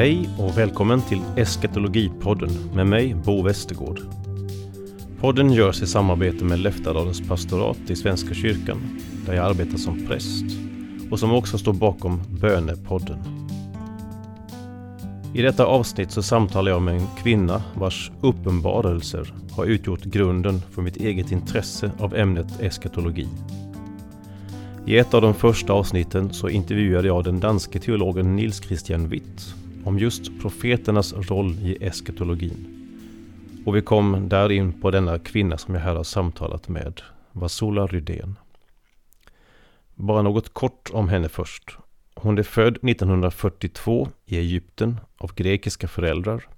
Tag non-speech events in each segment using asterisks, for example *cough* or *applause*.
Hej och välkommen till Eskatologipodden med mig, Bo Westergård. Podden görs i samarbete med Leftadalens pastorat i Svenska kyrkan, där jag arbetar som präst och som också står bakom Bönepodden. I detta avsnitt så samtalar jag med en kvinna vars uppenbarelser har utgjort grunden för mitt eget intresse av ämnet eskatologi. I ett av de första avsnitten så intervjuade jag den danske teologen Nils Christian Witt om just profeternas roll i eskatologin. Och vi kom där in på denna kvinna som jag här har samtalat med, Vasula Rydén. Bara något kort om henne först. Hon är född 1942 i Egypten av grekiska föräldrar.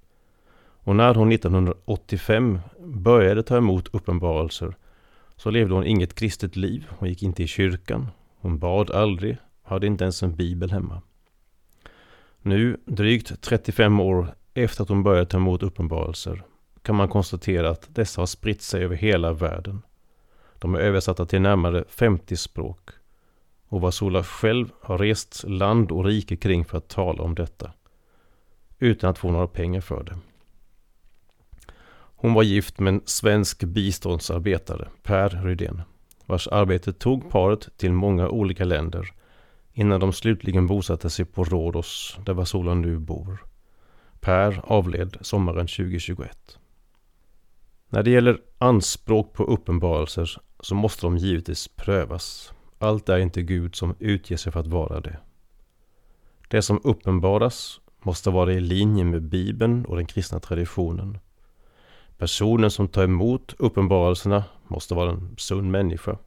Och när hon 1985 började ta emot uppenbarelser så levde hon inget kristet liv. Hon gick inte i kyrkan. Hon bad aldrig, hade inte ens en bibel hemma. Nu, drygt 35 år efter att hon började ta emot uppenbarelser, kan man konstatera att dessa har spritt sig över hela världen. De är översatta till närmare 50 språk. Och Vasula själv har rest land och rike kring för att tala om detta. Utan att få några pengar för det. Hon var gift med en svensk biståndsarbetare, Per Rydén, vars arbete tog paret till många olika länder innan de slutligen bosatte sig på Rhodos, där Vasola nu bor. Per avled sommaren 2021. När det gäller anspråk på uppenbarelser så måste de givetvis prövas. Allt är inte Gud som utger sig för att vara det. Det som uppenbaras måste vara i linje med Bibeln och den kristna traditionen. Personen som tar emot uppenbarelserna måste vara en sund människa.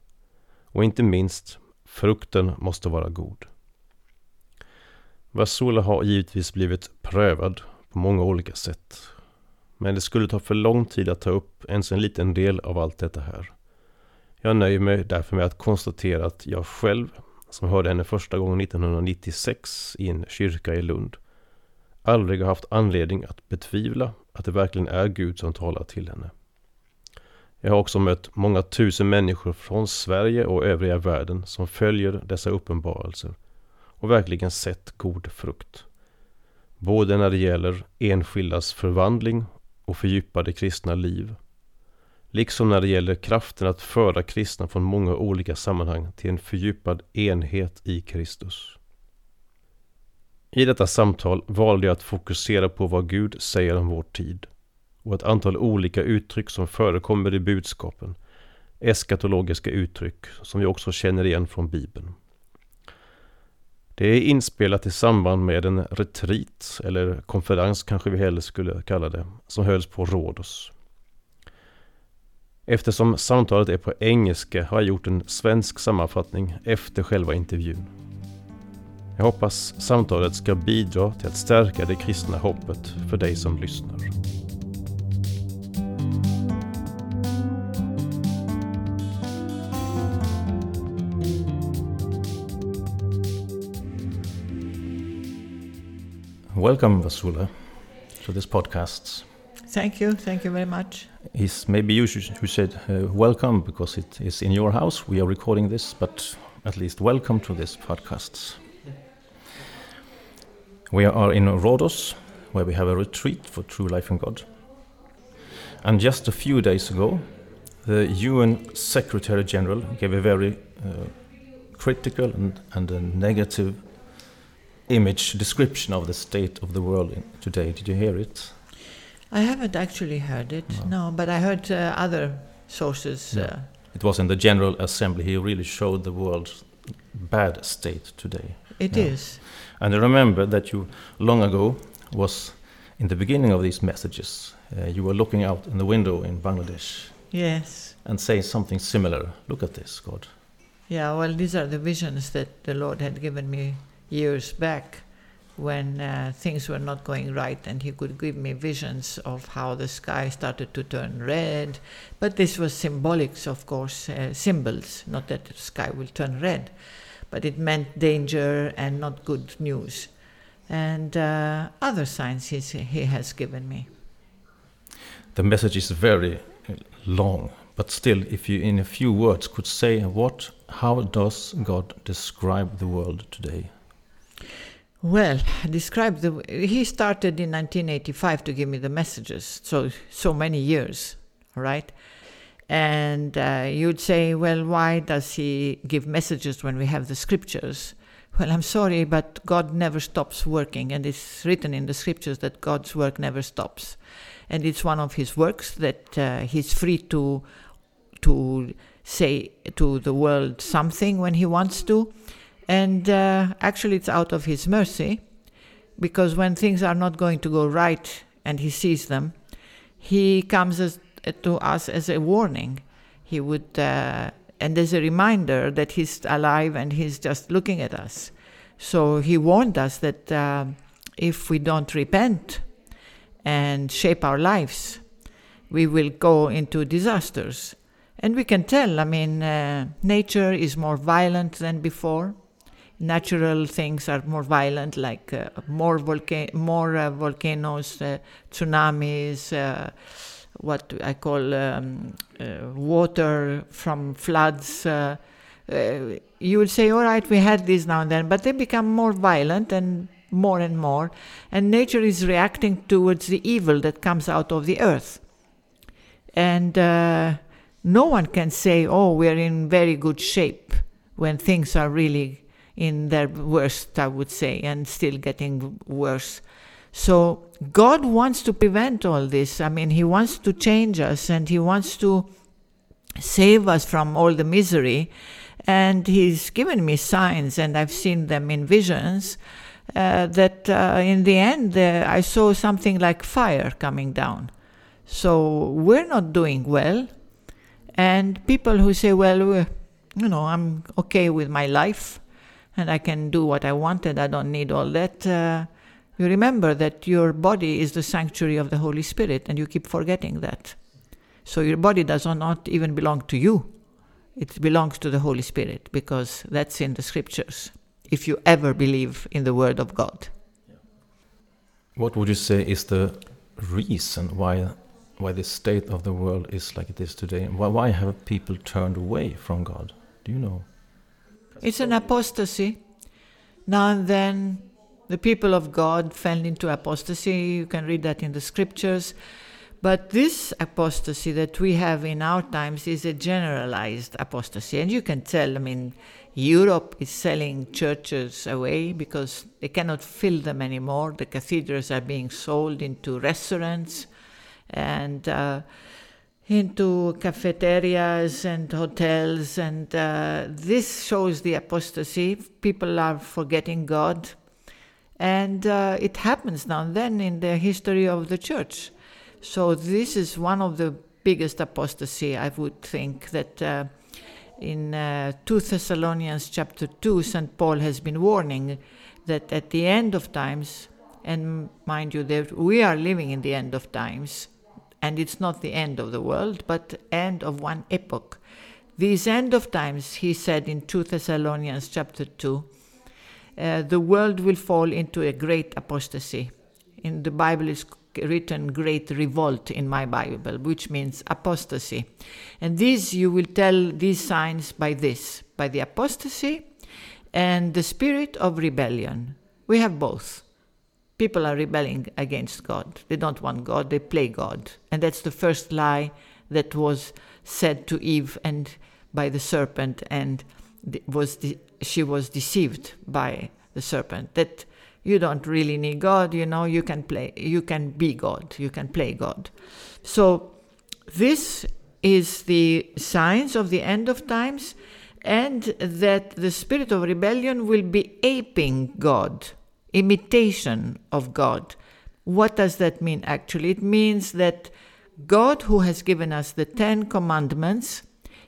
Och inte minst, frukten måste vara god. Vasula har givetvis blivit prövad på många olika sätt. Men det skulle ta för lång tid att ta upp ens en liten del av allt detta här. Jag nöjer mig därför med att konstatera att jag själv, som hörde henne första gången 1996 i en kyrka i Lund, aldrig har haft anledning att betvivla att det verkligen är Gud som talar till henne. Jag har också mött många tusen människor från Sverige och övriga världen som följer dessa uppenbarelser och verkligen sett god frukt. Både när det gäller enskildas förvandling och fördjupade kristna liv. Liksom när det gäller kraften att föra kristna från många olika sammanhang till en fördjupad enhet i Kristus. I detta samtal valde jag att fokusera på vad Gud säger om vår tid och ett antal olika uttryck som förekommer i budskapen. Eskatologiska uttryck som vi också känner igen från Bibeln. Det är inspelat i samband med en retreat, eller konferens kanske vi hellre skulle kalla det, som hölls på Rhodos. Eftersom samtalet är på engelska har jag gjort en svensk sammanfattning efter själva intervjun. Jag hoppas samtalet ska bidra till att stärka det kristna hoppet för dig som lyssnar. Welcome, Vassula, to this podcast. Thank you. Thank you very much. Is maybe you should, who said uh, welcome because it is in your house. We are recording this, but at least welcome to this podcast. We are in Rhodos, where we have a retreat for True Life in God. And just a few days ago, the UN Secretary General gave a very uh, critical and, and a negative image description of the state of the world in, today. Did you hear it? I haven't actually heard it, no, but I heard uh, other sources. Yeah. Uh, It was in the General Assembly. He really showed the world's bad state today. It Yeah. is. And I remember that you long ago was in the beginning of these messages. Uh, you were looking out in the window in Bangladesh Yes. and saying something similar. Look at this, God. Yeah, well, these are the visions that the Lord had given me years back when uh, things were not going right, and He could give me visions of how the sky started to turn red. But this was symbolics, of course, uh, symbols, not that the sky will turn red, but it meant danger and not good news. And uh, other signs he's, He has given me. The message is very uh, long, but still, if you in a few words could say what, how does God describe the world today? Well, describe the. He started in 1985 to give me the messages, so so many years, right? And uh, you'd say, well, why does he give messages when we have the scriptures? Well, I'm sorry, but God never stops working, and it's written in the scriptures that God's work never stops, and it's one of His works that uh, He's free to to say to the world something when He wants to and uh, actually, it's out of His mercy, because when things are not going to go right and He sees them, He comes as, to us as a warning. He would, uh, and as a reminder that He's alive and He's just looking at us. So He warned us that uh, if we don't repent and shape our lives, we will go into disasters. And we can tell, I mean, uh, nature is more violent than before natural things are more violent, like uh, more more uh, volcanoes, uh, tsunamis, uh, what I call um, uh, water from floods. Uh, you would say, all right, we had these now and then, but they become more violent and more and more, and nature is reacting towards the evil that comes out of the earth. And no one can say, oh, we're in very good shape when things are really in their worst, I would say, and still getting worse. So God wants to prevent all this. I mean, He wants to change us and He wants to save us from all the misery. And He's given me signs, and I've seen them in visions. Uh, that uh, in the end, uh, I saw something like fire coming down. So we're not doing well. And people who say, well, you know, I'm okay with my life, and I can do what I wanted. I don't need all that. Uh, you remember that your body is the sanctuary of the Holy Spirit, and you keep forgetting that. So your body does not even belong to you. It belongs to the Holy Spirit because that's in the scriptures, if you ever believe in the Word of God. What would you say is the reason why why the state of the world is like it is today? Why, why have people turned away from God? Do you know? It's an apostasy. Now and then the people of God fell into apostasy. You can read that in the scriptures. But this apostasy that we have in our times is a generalized apostasy. And you can tell, I mean, Europe is selling churches away because they cannot fill them anymore. The cathedrals are being sold into restaurants. And uh, into cafeterias and hotels, and uh, this shows the apostasy. People are forgetting God, and uh, it happens now and then in the history of the church. So this is one of the biggest apostasy, I would think that. Uh, in uh, 2 Thessalonians chapter 2, St. Paul has been warning that at the end of times, and mind you, that we are living in the end of times, and it's not the end of the world, but end of one epoch. These end of times, he said in 2 Thessalonians chapter 2, uh, the world will fall into a great apostasy. In the Bible is written great revolt in my Bible, which means apostasy. And these you will tell these signs by this, by the apostasy and the spirit of rebellion. We have both people are rebelling against God. They don't want God, they play God. And that's the first lie that was said to Eve and by the serpent and was de- she was deceived by the serpent that you don't really need God, you know, you can play you can be God, you can play God. So this is the signs of the end of times and that the spirit of rebellion will be aping God imitation of God. What does that mean actually? It means that God, who has given us the Ten Commandments,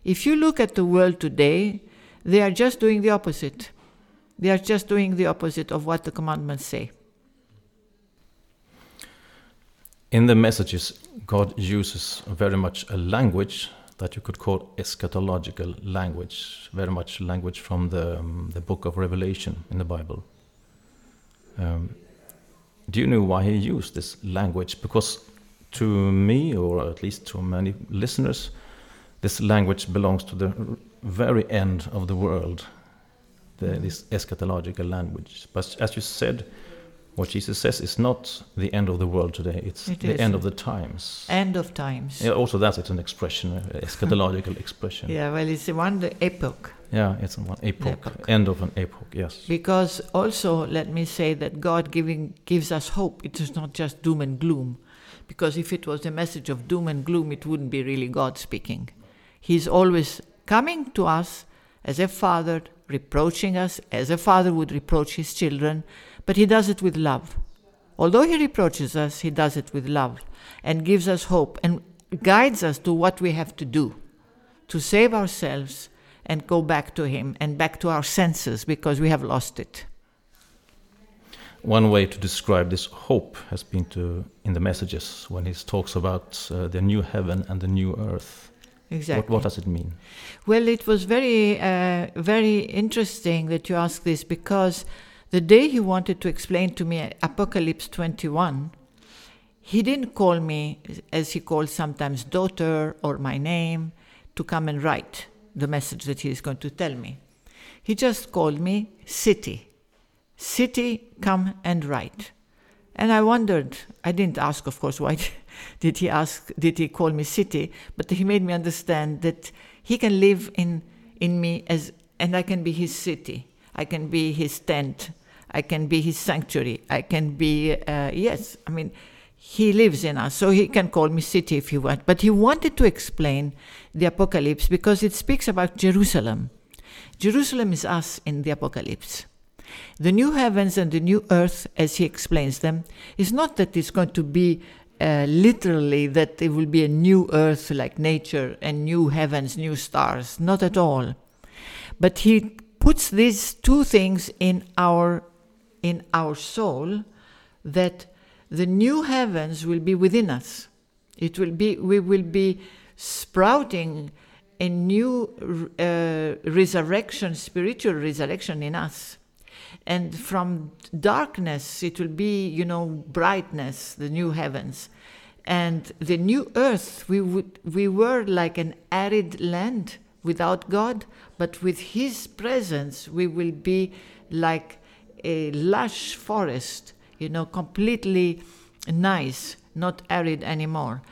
if you look at the world today, they are just doing the opposite. They are just doing the opposite of what the commandments say. In the messages, God uses very much a language that you could call eschatological language, very much language from the, um, the book of Revelation in the Bible. Um, do you know why he used this language? Because to me, or at least to many listeners, this language belongs to the very end of the world. the, this eschatological language. But as you said, what Jesus says is not the end of the world today, it's It the is. end of the times. End of times. Yeah, also, that's it's an expression, uh, eschatological *laughs* expression. Yeah, well, it's one epoch. Yeah, it's one epoch, Epoch. end of an epoch, yes. Because also, let me say that God giving gives us hope. It is not just doom and gloom. Because if it was a message of doom and gloom, it wouldn't be really God speaking. He's always coming to us as a father, reproaching us as a father would reproach his children, but he does it with love. Although he reproaches us, he does it with love and gives us hope and guides us to what we have to do to save ourselves and go back to him and back to our senses because we have lost it. One way to describe this hope has been to in the messages when he talks about uh, the new heaven and the new earth. Exactly. What, what does it mean? Well, it was very, uh, very interesting that you ask this because the day he wanted to explain to me Apocalypse 21, he didn't call me, as he calls sometimes, daughter or my name, to come and write the message that he is going to tell me. He just called me city. City, come and write. And I wondered, I didn't ask, of course, why *laughs* did he ask, did he call me city? But he made me understand that he can live in, in me as, and I can be his city. I can be his tent. I can be his sanctuary. I can be, uh, yes, I mean, he lives in us, so he can call me city if you want. But he wanted to explain the apocalypse because it speaks about Jerusalem. Jerusalem is us in the apocalypse. The new heavens and the new earth, as he explains them, is not that it's going to be uh, literally that it will be a new earth like nature and new heavens, new stars. Not at all. But he puts these two things in our in our soul that the new heavens will be within us. It will be we will be sprouting a new uh, resurrection, spiritual resurrection in us. And from darkness, it will be, you know, brightness, the new heavens. And the new earth, we, would, we were like an arid land without God, but with His presence, we will be like a lush forest, you know, completely nice, not arid anymore.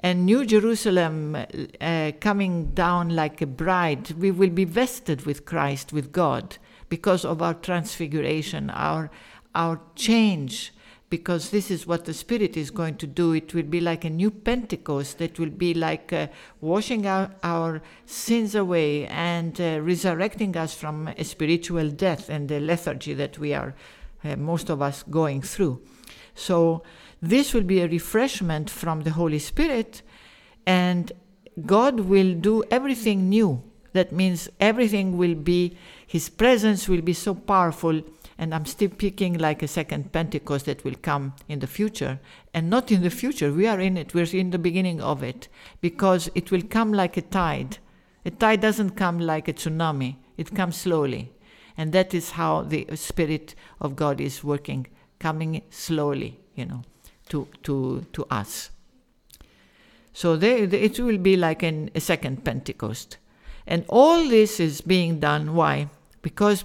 And New Jerusalem uh, coming down like a bride, we will be vested with Christ, with God, because of our transfiguration, our, our change, because this is what the Spirit is going to do. It will be like a new Pentecost that will be like uh, washing our, our sins away and uh, resurrecting us from a spiritual death and the lethargy that we are, uh, most of us, going through. So, this will be a refreshment from the Holy Spirit, and God will do everything new. That means everything will be, His presence will be so powerful. And I'm still picking like a second Pentecost that will come in the future. And not in the future, we are in it, we're in the beginning of it, because it will come like a tide. A tide doesn't come like a tsunami, it comes slowly. And that is how the Spirit of God is working, coming slowly, you know to to to us. So they, they, it will be like an, a second Pentecost, and all this is being done. Why? Because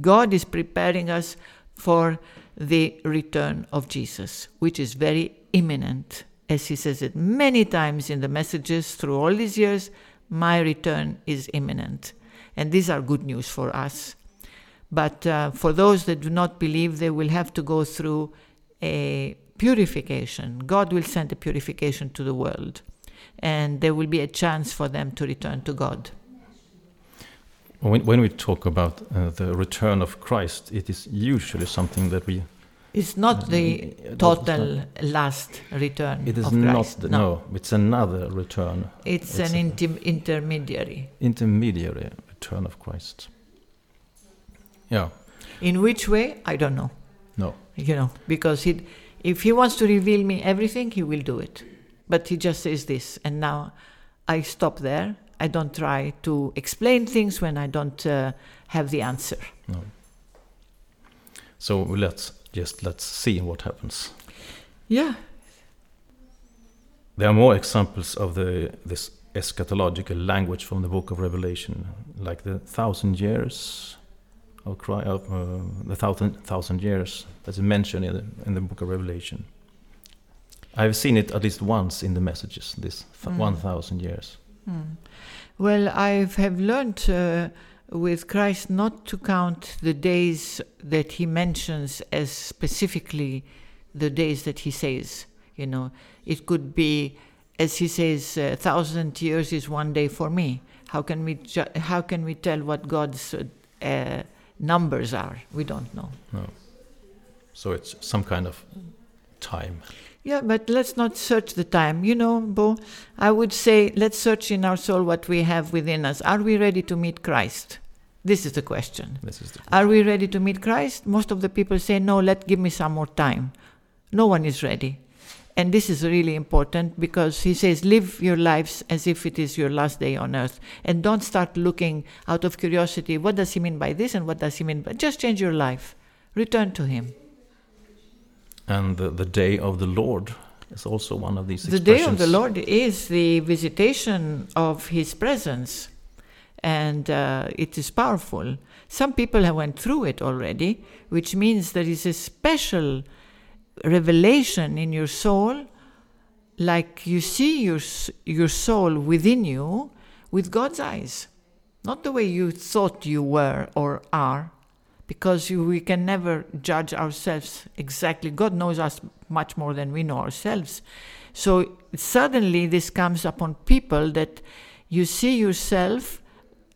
God is preparing us for the return of Jesus, which is very imminent, as He says it many times in the messages through all these years. My return is imminent, and these are good news for us. But uh, for those that do not believe, they will have to go through a purification. God will send a purification to the world, and there will be a chance for them to return to God. When, when we talk about uh, the return of Christ, it is usually something that we. It's not the uh, total last return It is not. The, no. it's another return, It's, It's an intim- intermediary. intermediary return of Christ. Yeah. In which way? I don't know. No. You know, because he, if he wants to reveal me everything, he will do it. But he just says this, and now I stop there. I don't try to explain things when I don't uh, have the answer. No. So let's just let's see what happens. Yeah, There are more examples of the this eschatological language from the book of Revelation, like the thousand years, of, Christ, of uh, the thousand thousand years that's mentioned in the, in the book of Revelation. I've seen it at least once in the messages. This th- Mm. one thousand years. Hmm. Well, I have learned uh, with Christ not to count the days that he mentions as specifically the days that he says. You know, it could be, as he says, a thousand years is one day for me. How can we ju- how can we tell what God's uh, numbers are? We don't know. No. So it's some kind of time. Yeah, but let's not search the time. You know, Bo, I would say let's search in our soul what we have within us. Are we ready to meet Christ? This is the question. This is the Are we ready to meet Christ? Most of the people say, no, let give me some more time. No one is ready. And this is really important because he says, live your lives as if it is your last day on earth. And don't start looking out of curiosity, what does he mean by this and what does he mean by just change your life. Return to him. And the, the day of the Lord is also one of these The day of the. Lord is the visitation of His presence, and uh, it is powerful. Some people have went through it already, which means there is a special revelation in your soul, like you see your your soul within you with God's eyes, not the way you thought you were or are, because we can never judge ourselves exactly. God knows us much more than we know ourselves. So suddenly this comes upon people that you see yourself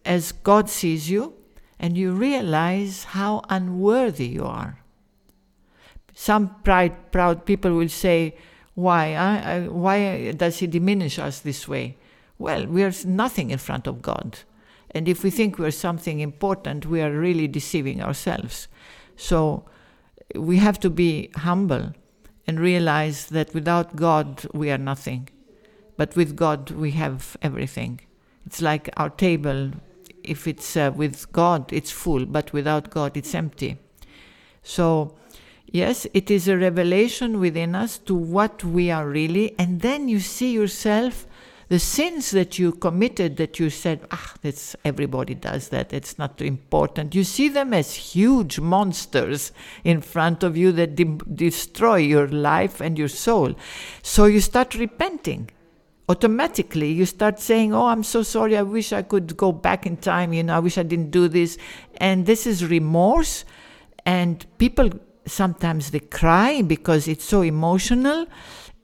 as God sees you, and you realize how unworthy you are. Some pride, proud people will say, "Why? I, why does He diminish us this way?" Well, we are nothing in front of God, and if we think we're something important, we are really deceiving ourselves. So we have to be humble and realize that without God we are nothing, but with God we have everything. It's like our table. If it's uh, with God, it's full, but without God, it's empty. So, yes, it is a revelation within us to what we are really, and then you see yourself the sins that you committed that you said ah that's everybody does that it's not too important. You see them as huge monsters in front of you that de- destroy your life and your soul. So you start repenting. Automatically you start saying oh i'm so sorry i wish i could go back in time you know i wish i didn't do this. And this is remorse and people sometimes they cry because it's so emotional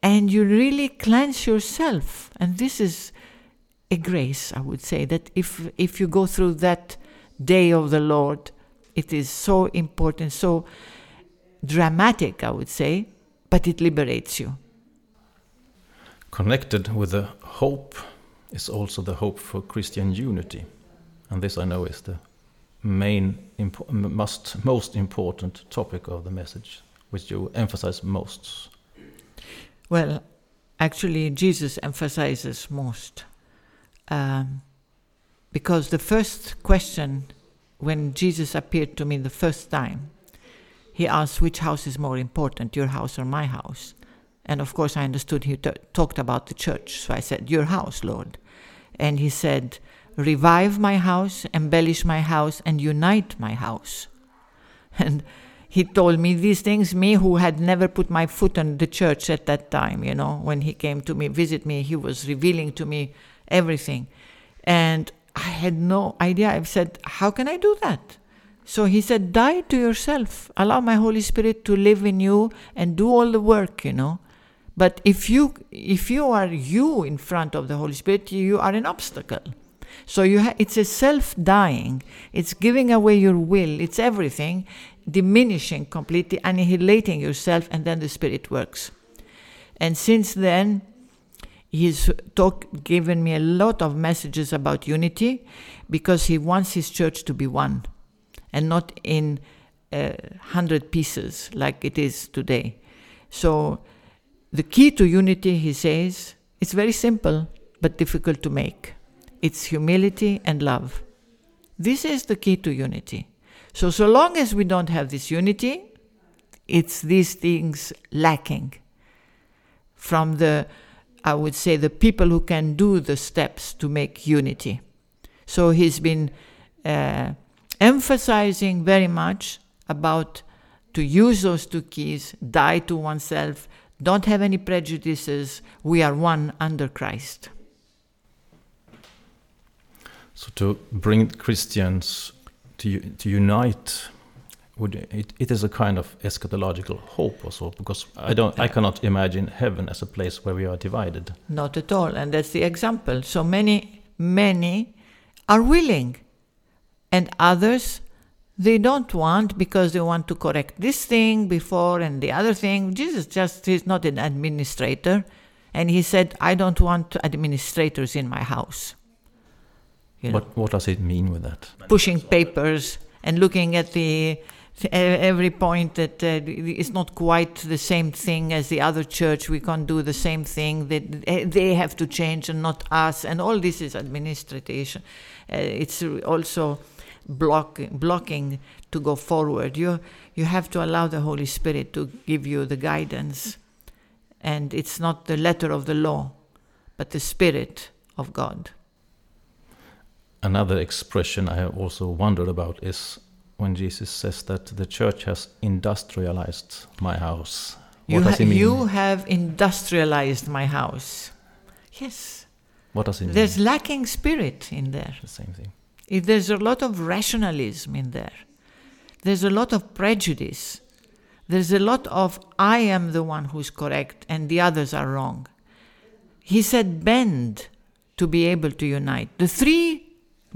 and you really cleanse yourself. And this is a grace i would say that if if you go through that day of the lord it is so important so dramatic i would say but it liberates you. Connected with the hope is also the hope for Christian unity, and this I know is the main, impo- must, most important topic of the message, which you emphasize most. Well, actually, Jesus emphasizes most. Um, because the first question, when Jesus appeared to me the first time, he asked, Which house is more important, your house or my house? And of course, I understood he t- talked about the church. So I said, Your house, Lord. And he said, Revive my house, embellish my house, and unite my house. *laughs* And he told me these things, me who had never put my foot on the church at that time, you know, when he came to me, visit me, he was revealing to me everything. And I had no idea. I said, How can I do that? So he said, Die to yourself. Allow my Holy Spirit to live in you and do all the work, you know. But if you if you are you in front of the Holy Spirit, you are an obstacle. So you ha- it's a self-dying. It's giving away your will. It's everything, diminishing completely, annihilating yourself, and then the Spirit works. And since then, he's talk, given me a lot of messages about unity, because he wants his church to be one, and not in a hundred pieces like it is today. So the key to unity, he says, it's very simple but difficult to make. It's humility and love. This is the key to unity. So, so long as we don't have this unity, it's these things lacking from the, I would say, the people who can do the steps to make unity. So he's been uh, emphasizing very much about to use those two keys, die to oneself, don't have any prejudices, we are one under Christ. So to bring Christians to to unite, would it, it is a kind of eschatological hope also because I don't I cannot imagine heaven as a place where we are divided. Not at all, and that's the example. So many many are willing, and others they don't want because they want to correct this thing before and the other thing. Jesus just is not an administrator, and he said, "I don't want administrators in my house." You know, what what does it mean with that? Pushing papers and looking at the every point that uh, it's not quite the same thing as the other church. We can't do the same thing. That they have to change and not us. And all this is administration. Uh, it's also blocking blocking to go forward. You you have to allow the Holy Spirit to give you the guidance, and it's not the letter of the law, but the Spirit of God. Another expression I have also wondered about is when Jesus says that the church has industrialized my house. What you does he mean? You have industrialized my house. Yes. What does it mean? There's lacking spirit in there. The same thing. If There's a lot of rationalism in there. There's a lot of prejudice. There's a lot of I am the one who's correct and the others are wrong. He said bend to be able to unite. The three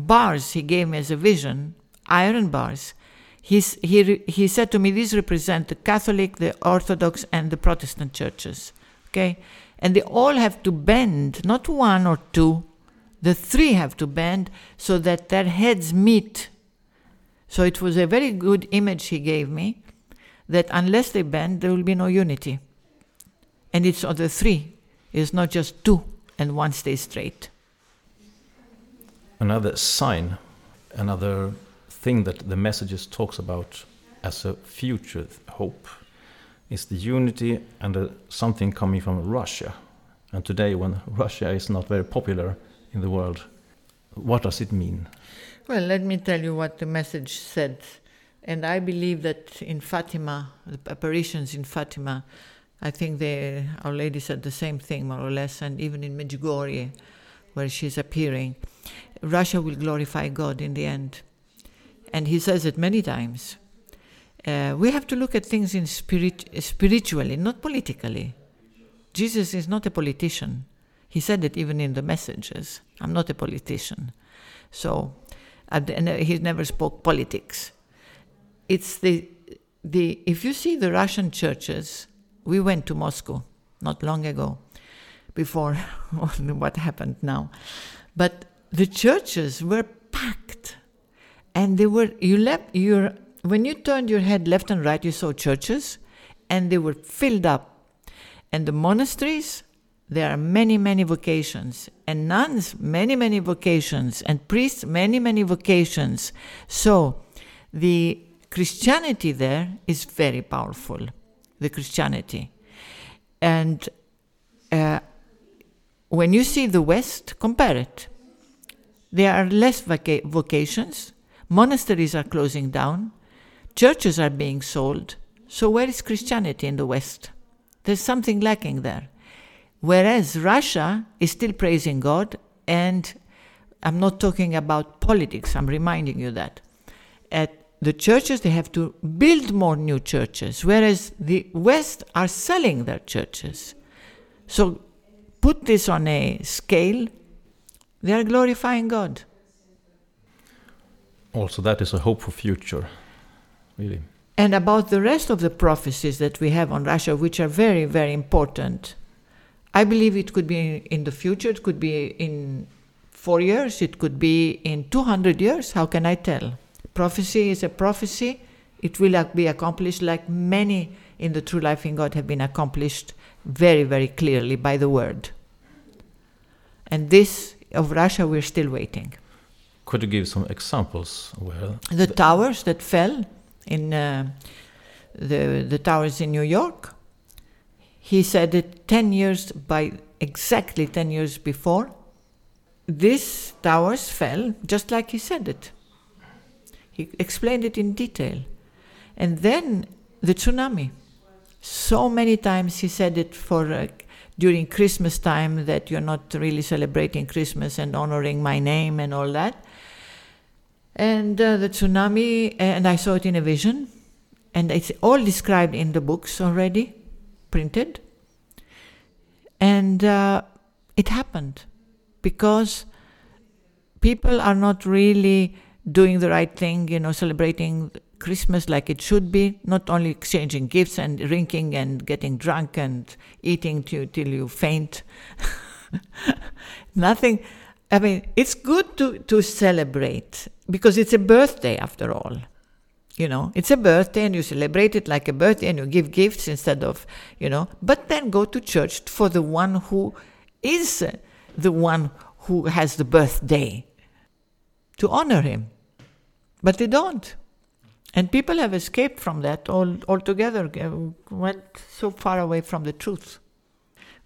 bars he gave me as a vision, iron bars, He's, he, he said to me, these represent the Catholic, the Orthodox, and the Protestant churches. Okay? And they all have to bend, not one or two, the three have to bend so that their heads meet. So it was a very good image he gave me that unless they bend, there will be no unity. And it's on the three, it's not just two and one stays straight. Another sign, another thing that the messages talks about as a future hope is the unity and something coming from Russia. And today, when *laughs* Russia is not very popular, in the world. What does it mean? Well, let me tell you what the message said. And I believe that in Fatima, the apparitions in Fatima, I think the, Our Lady said the same thing, more or less, and even in Medjugorje, where she's appearing, Russia will glorify God in the end. And he says it many times. Uh, we have to look at things in spirit, spiritually, not politically. Jesus is not a politician. He said it even in the messages. I'm not a politician. So, he never spoke politics. It's the, the, if you see the Russian churches, we went to Moscow not long ago, before *laughs* what happened now. But the churches were packed. And they were, you left, your, when you turned your head left and right, you saw churches, and they were filled up. And the monasteries there are many, many vocations, and nuns, many, many vocations, and priests, many, many vocations. So the Christianity there is very powerful, the Christianity. And uh, when you see the West, compare it. There are less voca- vocations, monasteries are closing down, churches are being sold. So, where is Christianity in the West? There's something lacking there. Whereas Russia is still praising God, and I'm not talking about politics, I'm reminding you that. At the churches, they have to build more new churches, whereas the West are selling their churches. So put this on a scale, they are glorifying God. Also, that is a hope for future, really. And about the rest of the prophecies that we have on Russia, which are very, very important, I believe it could be in the future, it could be in four years, it could be in 200 years. How can I tell? Prophecy is a prophecy. It will be accomplished like many in the true life in God have been accomplished very, very clearly by the word. And this of Russia, we're still waiting. Could you give some examples? Well, the towers that fell in uh, the the towers in New York he said it 10 years by exactly 10 years before. These towers fell just like he said it. He explained it in detail. And then the tsunami. So many times he said it for uh, during Christmas time that you're not really celebrating Christmas and honoring my name and all that. And uh, the tsunami, and I saw it in a vision, and it's all described in the books already, printed. And uh, it happened because people are not really doing the right thing, you know, celebrating Christmas like it should be, not only exchanging gifts and drinking and getting drunk and eating till, till you faint. *laughs* Nothing. I mean, it's good to, to celebrate because it's a birthday after all. You know, it's a birthday and you celebrate it like a birthday and you give gifts instead of, you know, but then go to church for the one who is uh, the one who has the birthday to honor him. But they don't. And people have escaped from that all, altogether, went so far away from the truth.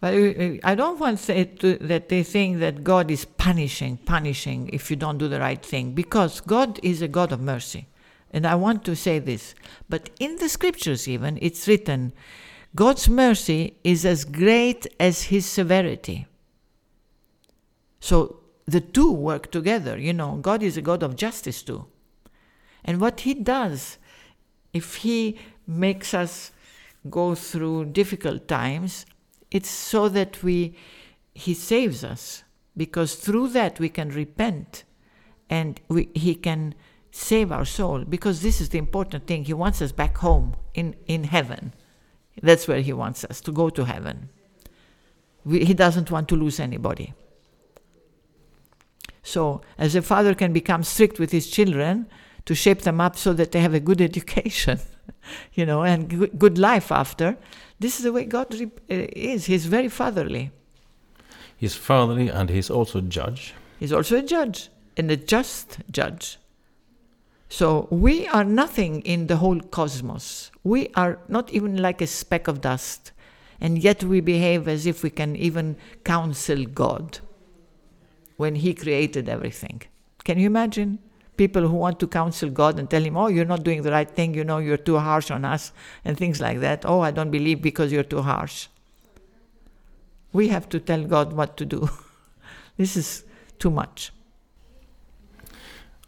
But uh, uh, I don't want to say to, that they think that God is punishing, punishing if you don't do the right thing, because God is a God of mercy. And I want to say this. But in the scriptures, even, it's written God's mercy is as great as his severity. So the two work together. You know, God is a God of justice too. And what He does, if He makes us go through difficult times, it's so that we He saves us. Because through that we can repent and we, He can save our soul. Because this is the important thing. He wants us back home in, in heaven. That's where He wants us to go to heaven. We, he doesn't want to lose anybody. So, as a father can become strict with his children to shape them up so that they have a good *laughs* education, you know, and good life after, this is the way God uh, is. He's very fatherly. He's fatherly and he's also a judge. He's also a judge and a just judge. So we are nothing in the whole cosmos. We are not even like a speck of dust. And yet we behave as if we can even counsel God when He created everything. Can you imagine? People who want to counsel God and tell Him, oh, you're not doing the right thing, you know, you're too harsh on us, and things like that. Oh, I don't believe because you're too harsh. We have to tell God what to do. *laughs* this is too much.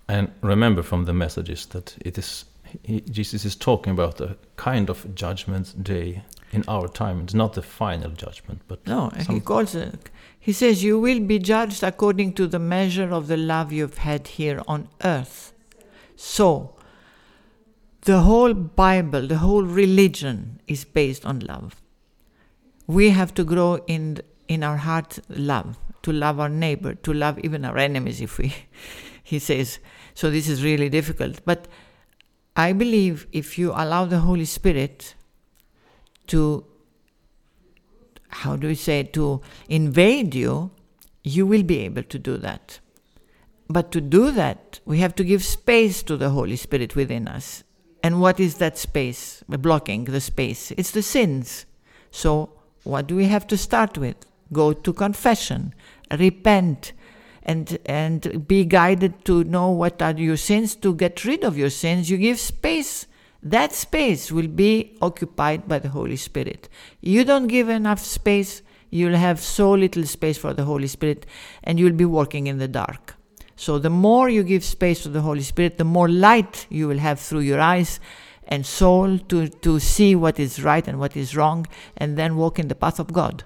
And remember from the messages that it is he, Jesus is talking about a kind of judgment day in our time. It's not the final judgment, but no. He calls it he says, You will be judged according to the measure of the love you've had here on earth. So, the whole Bible, the whole religion is based on love. We have to grow in, in our heart love, to love our neighbor, to love even our enemies, if we, *laughs* he says. So, this is really difficult. But I believe if you allow the Holy Spirit to how do we say, to invade you, you will be able to do that. But to do that, we have to give space to the Holy Spirit within us. And what is that space? Blocking the space. It's the sins. So, what do we have to start with? Go to confession, repent, and, and be guided to know what are your sins. To get rid of your sins, you give space that space will be occupied by the Holy Spirit. You don't give enough space, you'll have so little space for the Holy Spirit, and you'll be working in the dark. So, the more you give space to the Holy Spirit, the more light you will have through your eyes and soul to, to see what is right and what is wrong, and then walk in the path of God.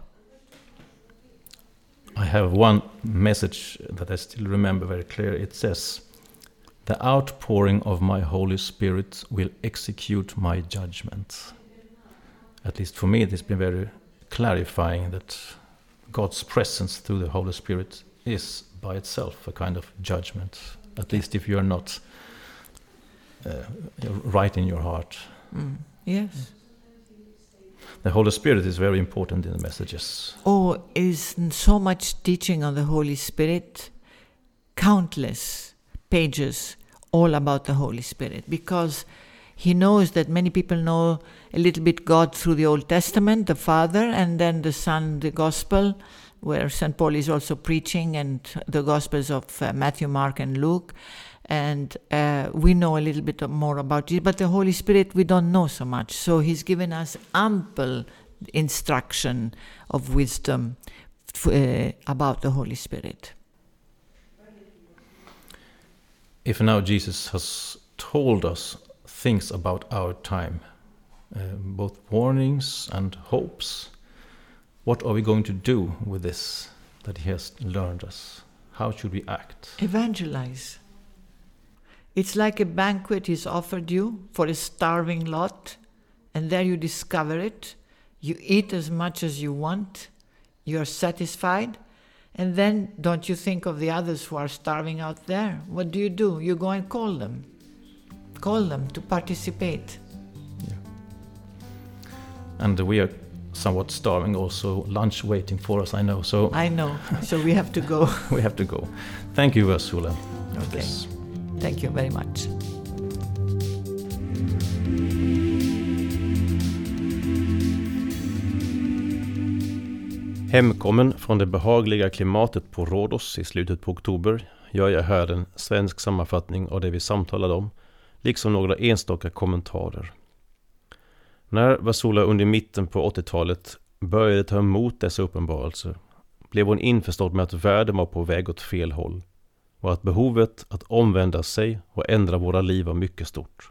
I have one message that I still remember very clear. It says, the outpouring of my Holy Spirit will execute my judgments. At least for me, it has been very clarifying that God's presence through the Holy Spirit is by itself a kind of judgment, at least if you are not uh, right in your heart. Mm. Yes. The Holy Spirit is very important in the messages. Oh, is so much teaching on the Holy Spirit, countless pages all about the Holy Spirit because he knows that many people know a little bit God through the Old Testament, the Father, and then the Son, the Gospel, where St. Paul is also preaching, and the Gospels of uh, Matthew, Mark, and Luke. and uh, we know a little bit more about it. But the Holy Spirit, we don't know so much. So He's given us ample instruction of wisdom uh, about the Holy Spirit. If now Jesus has told us things about our time, uh, both warnings and hopes, what are we going to do with this that He has learned us? How should we act? Evangelize. It's like a banquet is offered you for a starving lot, and there you discover it. You eat as much as you want, you're satisfied, and then don't you think of the others who are starving out there? What do you do? You go and call them. Call them to participate. And we are somewhat starving also, lunch waiting for us, I know. So I know, so we have to go. *laughs* we have to go. Thank you, Vassula. for Okay. Thank you very much. Hemkommen från det behagliga klimatet på Rhodos i slutet på oktober gör jag här en svensk sammanfattning av det vi samtalade om, liksom några enstaka kommentarer. När Vasula under mitten på 80-talet började ta emot dessa uppenbarelser blev hon införstådd med att världen var på väg åt fel håll och att behovet att omvända sig och ändra våra liv var mycket stort.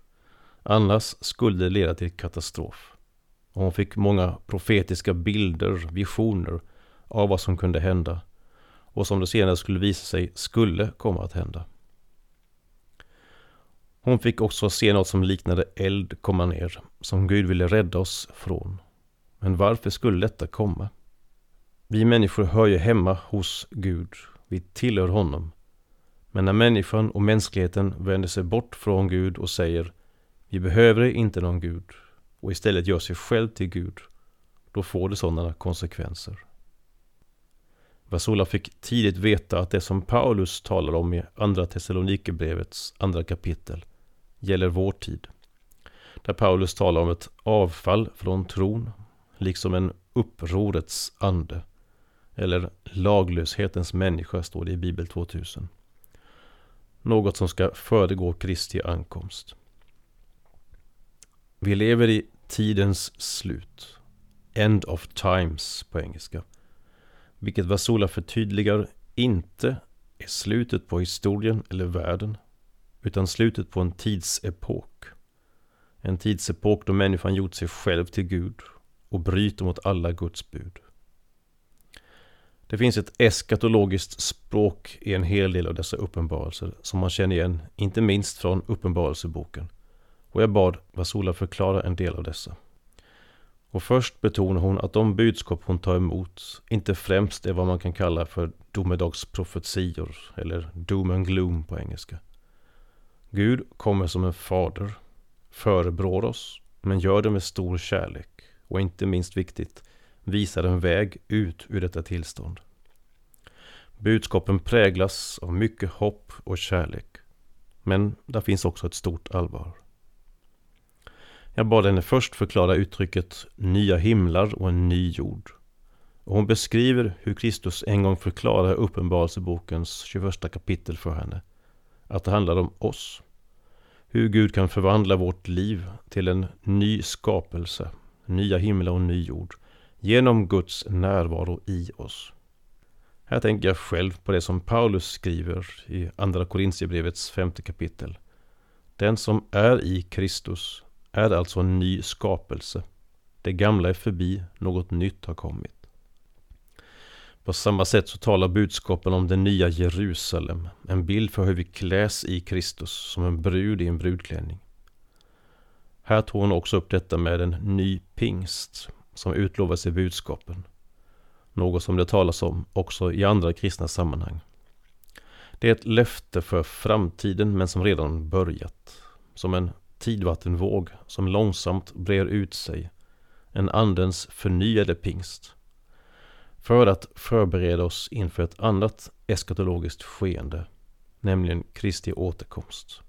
Annars skulle det leda till katastrof. Och hon fick många profetiska bilder, visioner av vad som kunde hända och som det senare skulle visa sig skulle komma att hända. Hon fick också se något som liknade eld komma ner, som Gud ville rädda oss från. Men varför skulle detta komma? Vi människor hör ju hemma hos Gud, vi tillhör honom. Men när människan och mänskligheten vänder sig bort från Gud och säger vi behöver inte någon Gud och istället gör sig själv till Gud, då får det sådana konsekvenser. Vasula fick tidigt veta att det som Paulus talar om i Andra Thessalonikerbrevets andra kapitel gäller vår tid. Där Paulus talar om ett avfall från tron, liksom en upprorets ande. Eller laglöshetens människa står det i Bibel 2000. Något som ska föregå Kristi ankomst. Vi lever i tidens slut. End of times på engelska. Vilket Vasula förtydligar inte är slutet på historien eller världen. Utan slutet på en tidsepok. En tidsepok då människan gjort sig själv till Gud och bryter mot alla Guds bud. Det finns ett eskatologiskt språk i en hel del av dessa uppenbarelser som man känner igen, inte minst från Uppenbarelseboken. Och jag bad Vasula förklara en del av dessa. Och först betonar hon att de budskap hon tar emot inte främst är vad man kan kalla för domedagsprofetior eller doom and gloom på engelska. Gud kommer som en fader, förebrår oss, men gör det med stor kärlek och inte minst viktigt, visar en väg ut ur detta tillstånd. Budskapen präglas av mycket hopp och kärlek, men där finns också ett stort allvar. Jag bad henne först förklara uttrycket nya himlar och en ny jord. Och hon beskriver hur Kristus en gång förklarar Uppenbarelsebokens 21 kapitel för henne. Att det handlar om oss. Hur Gud kan förvandla vårt liv till en ny skapelse, nya himlar och ny jord, genom Guds närvaro i oss. Här tänker jag själv på det som Paulus skriver i Andra Korintierbrevets femte kapitel. Den som är i Kristus är alltså en ny skapelse. Det gamla är förbi, något nytt har kommit. På samma sätt så talar budskapen om det nya Jerusalem, en bild för hur vi kläs i Kristus som en brud i en brudklänning. Här tog hon också upp detta med en ny pingst som utlovas i budskapen. Något som det talas om också i andra kristna sammanhang. Det är ett löfte för framtiden men som redan börjat. Som en tidvattenvåg som långsamt brer ut sig. En andens förnyade pingst. För att förbereda oss inför ett annat eskatologiskt skeende. Nämligen Kristi återkomst.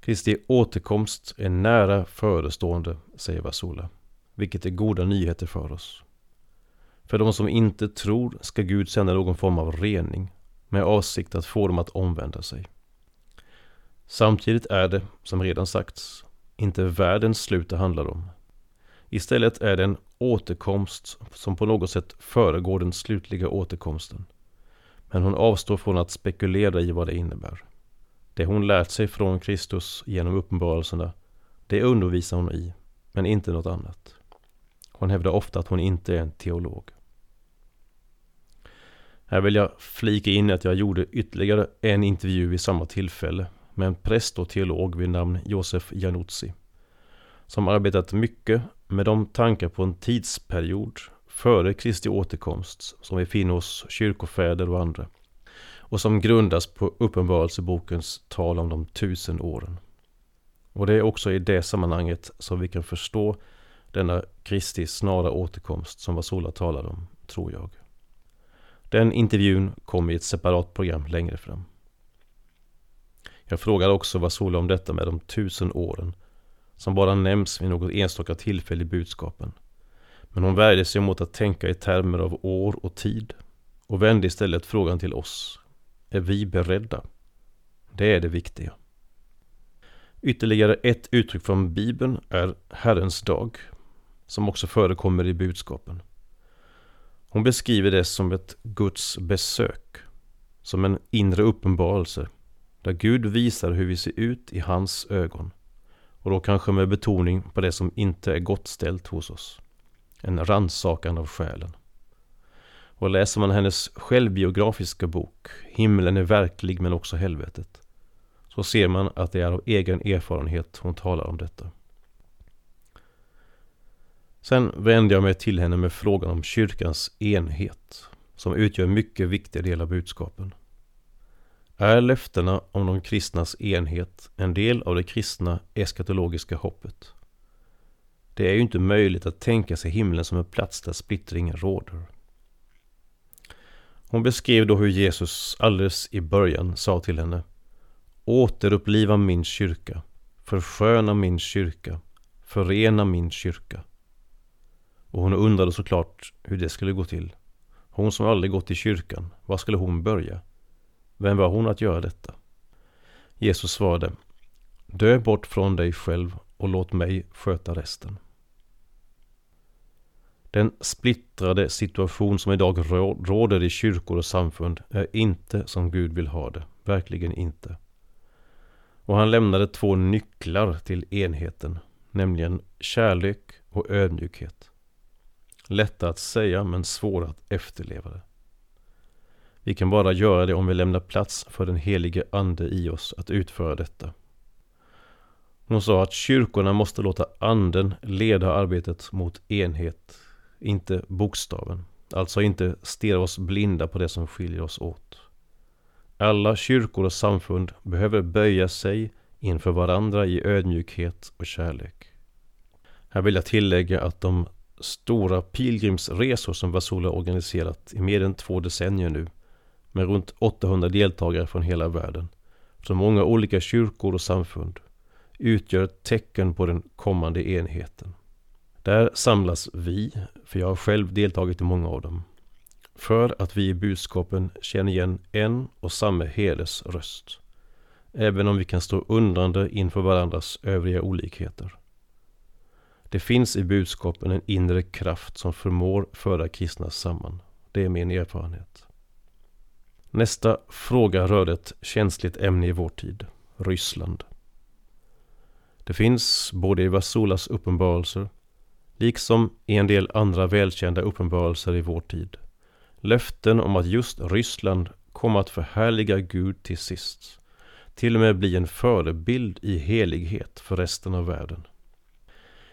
Kristi återkomst är nära förestående, säger Vasula. Vilket är goda nyheter för oss. För de som inte tror ska Gud sända någon form av rening med avsikt att få dem att omvända sig. Samtidigt är det, som redan sagts, inte världens slut det handlar om. Istället är det en återkomst som på något sätt föregår den slutliga återkomsten. Men hon avstår från att spekulera i vad det innebär. Det hon lärt sig från Kristus genom uppenbarelserna, det undervisar hon i, men inte något annat. Hon hävdar ofta att hon inte är en teolog. Här vill jag flika in att jag gjorde ytterligare en intervju vid samma tillfälle med en präst och teolog vid namn Josef Januzzi. Som arbetat mycket med de tankar på en tidsperiod före Kristi återkomst som vi finner hos kyrkofäder och andra. Och som grundas på Uppenbarelsebokens tal om de tusen åren. Och det är också i det sammanhanget som vi kan förstå denna Kristi snara återkomst som Vasola talade om, tror jag. Den intervjun kommer i ett separat program längre fram. Jag frågade också Vasola om detta med de tusen åren, som bara nämns vid något enstaka tillfälle i budskapen. Men hon värjde sig mot att tänka i termer av år och tid och vände istället frågan till oss. Är vi beredda? Det är det viktiga. Ytterligare ett uttryck från Bibeln är Herrens dag, som också förekommer i budskapen. Hon beskriver det som ett Guds besök, som en inre uppenbarelse, där Gud visar hur vi ser ut i hans ögon, och då kanske med betoning på det som inte är gott ställt hos oss. En rannsakan av själen. Och läser man hennes självbiografiska bok Himlen är verklig men också helvetet så ser man att det är av egen erfarenhet hon talar om detta. Sen vände jag mig till henne med frågan om kyrkans enhet, som utgör en mycket viktig del av budskapen. Är löftena om de kristnas enhet en del av det kristna eskatologiska hoppet? Det är ju inte möjligt att tänka sig himlen som en plats där splittring råder. Hon beskrev då hur Jesus alldeles i början sa till henne Återuppliva min kyrka, försköna min kyrka, förena min kyrka. Och hon undrade såklart hur det skulle gå till. Hon som aldrig gått i kyrkan, var skulle hon börja? Vem var hon att göra detta? Jesus svarade Dö bort från dig själv och låt mig sköta resten. Den splittrade situation som idag råder i kyrkor och samfund är inte som Gud vill ha det. Verkligen inte. Och han lämnade två nycklar till enheten, nämligen kärlek och ödmjukhet. Lätta att säga men svåra att efterleva det. Vi kan bara göra det om vi lämnar plats för den helige Ande i oss att utföra detta. Hon sa att kyrkorna måste låta Anden leda arbetet mot enhet, inte bokstaven. Alltså inte stirra oss blinda på det som skiljer oss åt. Alla kyrkor och samfund behöver böja sig inför varandra i ödmjukhet och kärlek. Här vill jag tillägga att de stora pilgrimsresor som Vasula organiserat i mer än två decennier nu med runt 800 deltagare från hela världen från många olika kyrkor och samfund utgör ett tecken på den kommande enheten. Där samlas vi, för jag har själv deltagit i många av dem, för att vi i budskapen känner igen en och samma herdes röst. Även om vi kan stå undrande inför varandras övriga olikheter. Det finns i budskapen en inre kraft som förmår föra kristna samman. Det är min erfarenhet. Nästa fråga rörde ett känsligt ämne i vår tid, Ryssland. Det finns både i Vasulas uppenbarelser, liksom i en del andra välkända uppenbarelser i vår tid, löften om att just Ryssland kommer att förhärliga Gud till sist. Till och med bli en förebild i helighet för resten av världen.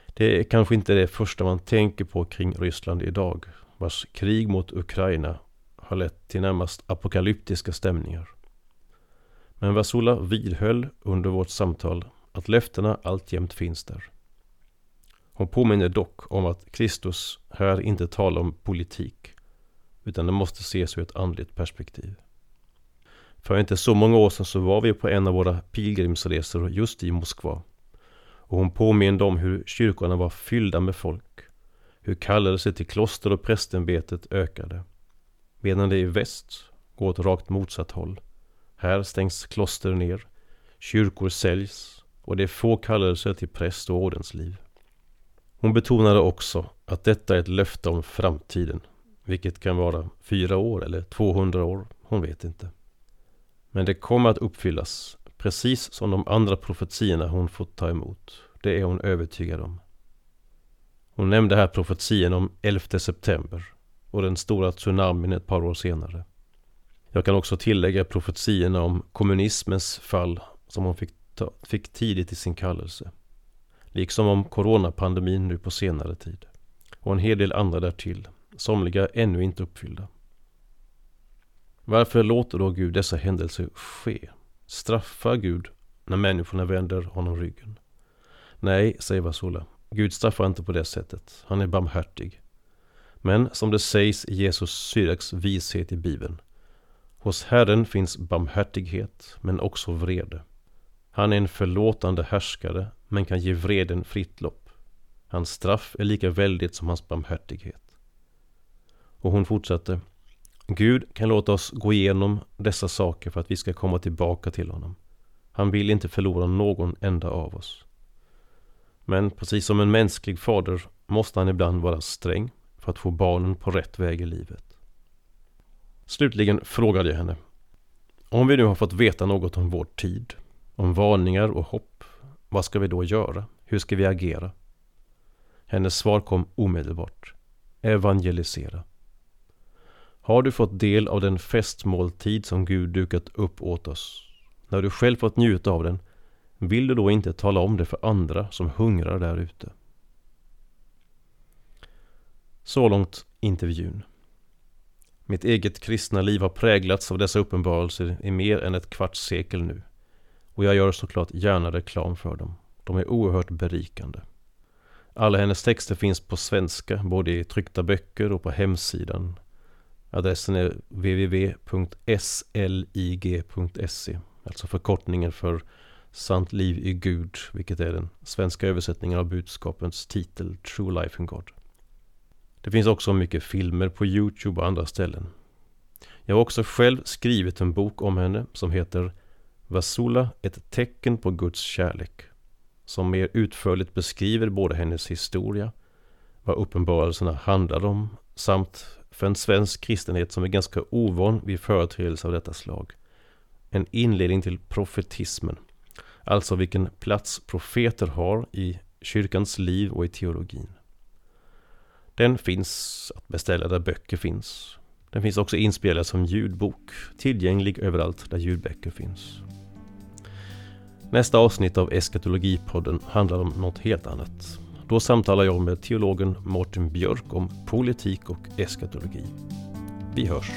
Det är kanske inte det första man tänker på kring Ryssland idag, vars krig mot Ukraina har lett till närmast apokalyptiska stämningar. Men Vasula vidhöll under vårt samtal att löftena alltjämt finns där. Hon påminner dock om att Kristus här inte talar om politik, utan det måste ses ur ett andligt perspektiv. För inte så många år sedan så var vi på en av våra pilgrimsresor just i Moskva. Och hon påminde om hur kyrkorna var fyllda med folk. Hur kallelser till kloster och prästämbetet ökade. Medan det i väst går åt rakt motsatt håll. Här stängs kloster ner. Kyrkor säljs och det är få kallelser till präst och ordensliv. Hon betonade också att detta är ett löfte om framtiden, vilket kan vara fyra år eller 200 år, hon vet inte. Men det kommer att uppfyllas, precis som de andra profetiorna hon fått ta emot. Det är hon övertygad om. Hon nämnde här profetien om 11 september och den stora tsunamin ett par år senare. Jag kan också tillägga profetiorna om kommunismens fall som hon fick, ta, fick tidigt i sin kallelse. Liksom om coronapandemin nu på senare tid. Och en hel del andra därtill. Somliga ännu inte uppfyllda. Varför låter då Gud dessa händelser ske? Straffar Gud när människorna vänder honom ryggen? Nej, säger Vasula. Gud straffar inte på det sättet. Han är barmhärtig. Men som det sägs i Jesus Syraks vishet i Bibeln. Hos Herren finns barmhärtighet men också vrede. Han är en förlåtande härskare men kan ge vreden fritt lopp. Hans straff är lika väldigt som hans barmhärtighet. Och hon fortsatte. Gud kan låta oss gå igenom dessa saker för att vi ska komma tillbaka till honom. Han vill inte förlora någon enda av oss. Men precis som en mänsklig fader måste han ibland vara sträng för att få barnen på rätt väg i livet. Slutligen frågade jag henne. Om vi nu har fått veta något om vår tid, om varningar och hopp, vad ska vi då göra? Hur ska vi agera? Hennes svar kom omedelbart. Evangelisera. Har du fått del av den festmåltid som Gud dukat upp åt oss? När du själv fått njuta av den, vill du då inte tala om det för andra som hungrar där ute? Så långt intervjun. Mitt eget kristna liv har präglats av dessa uppenbarelser i mer än ett kvarts sekel nu. Och jag gör såklart gärna reklam för dem. De är oerhört berikande. Alla hennes texter finns på svenska, både i tryckta böcker och på hemsidan. Adressen är www.slig.se, alltså förkortningen för Sant liv i Gud, vilket är den svenska översättningen av budskapens titel True Life in God. Det finns också mycket filmer på Youtube och andra ställen. Jag har också själv skrivit en bok om henne som heter Vasula, ett tecken på Guds kärlek. Som mer utförligt beskriver både hennes historia, vad uppenbarelserna handlar om, samt för en svensk kristenhet som är ganska ovan vid företeelser av detta slag. En inledning till profetismen, alltså vilken plats profeter har i kyrkans liv och i teologin. Den finns att beställa där böcker finns. Den finns också inspelad som ljudbok, tillgänglig överallt där ljudböcker finns. Nästa avsnitt av Eskatologipodden handlar om något helt annat. Då samtalar jag med teologen Martin Björk om politik och eskatologi. Vi hörs!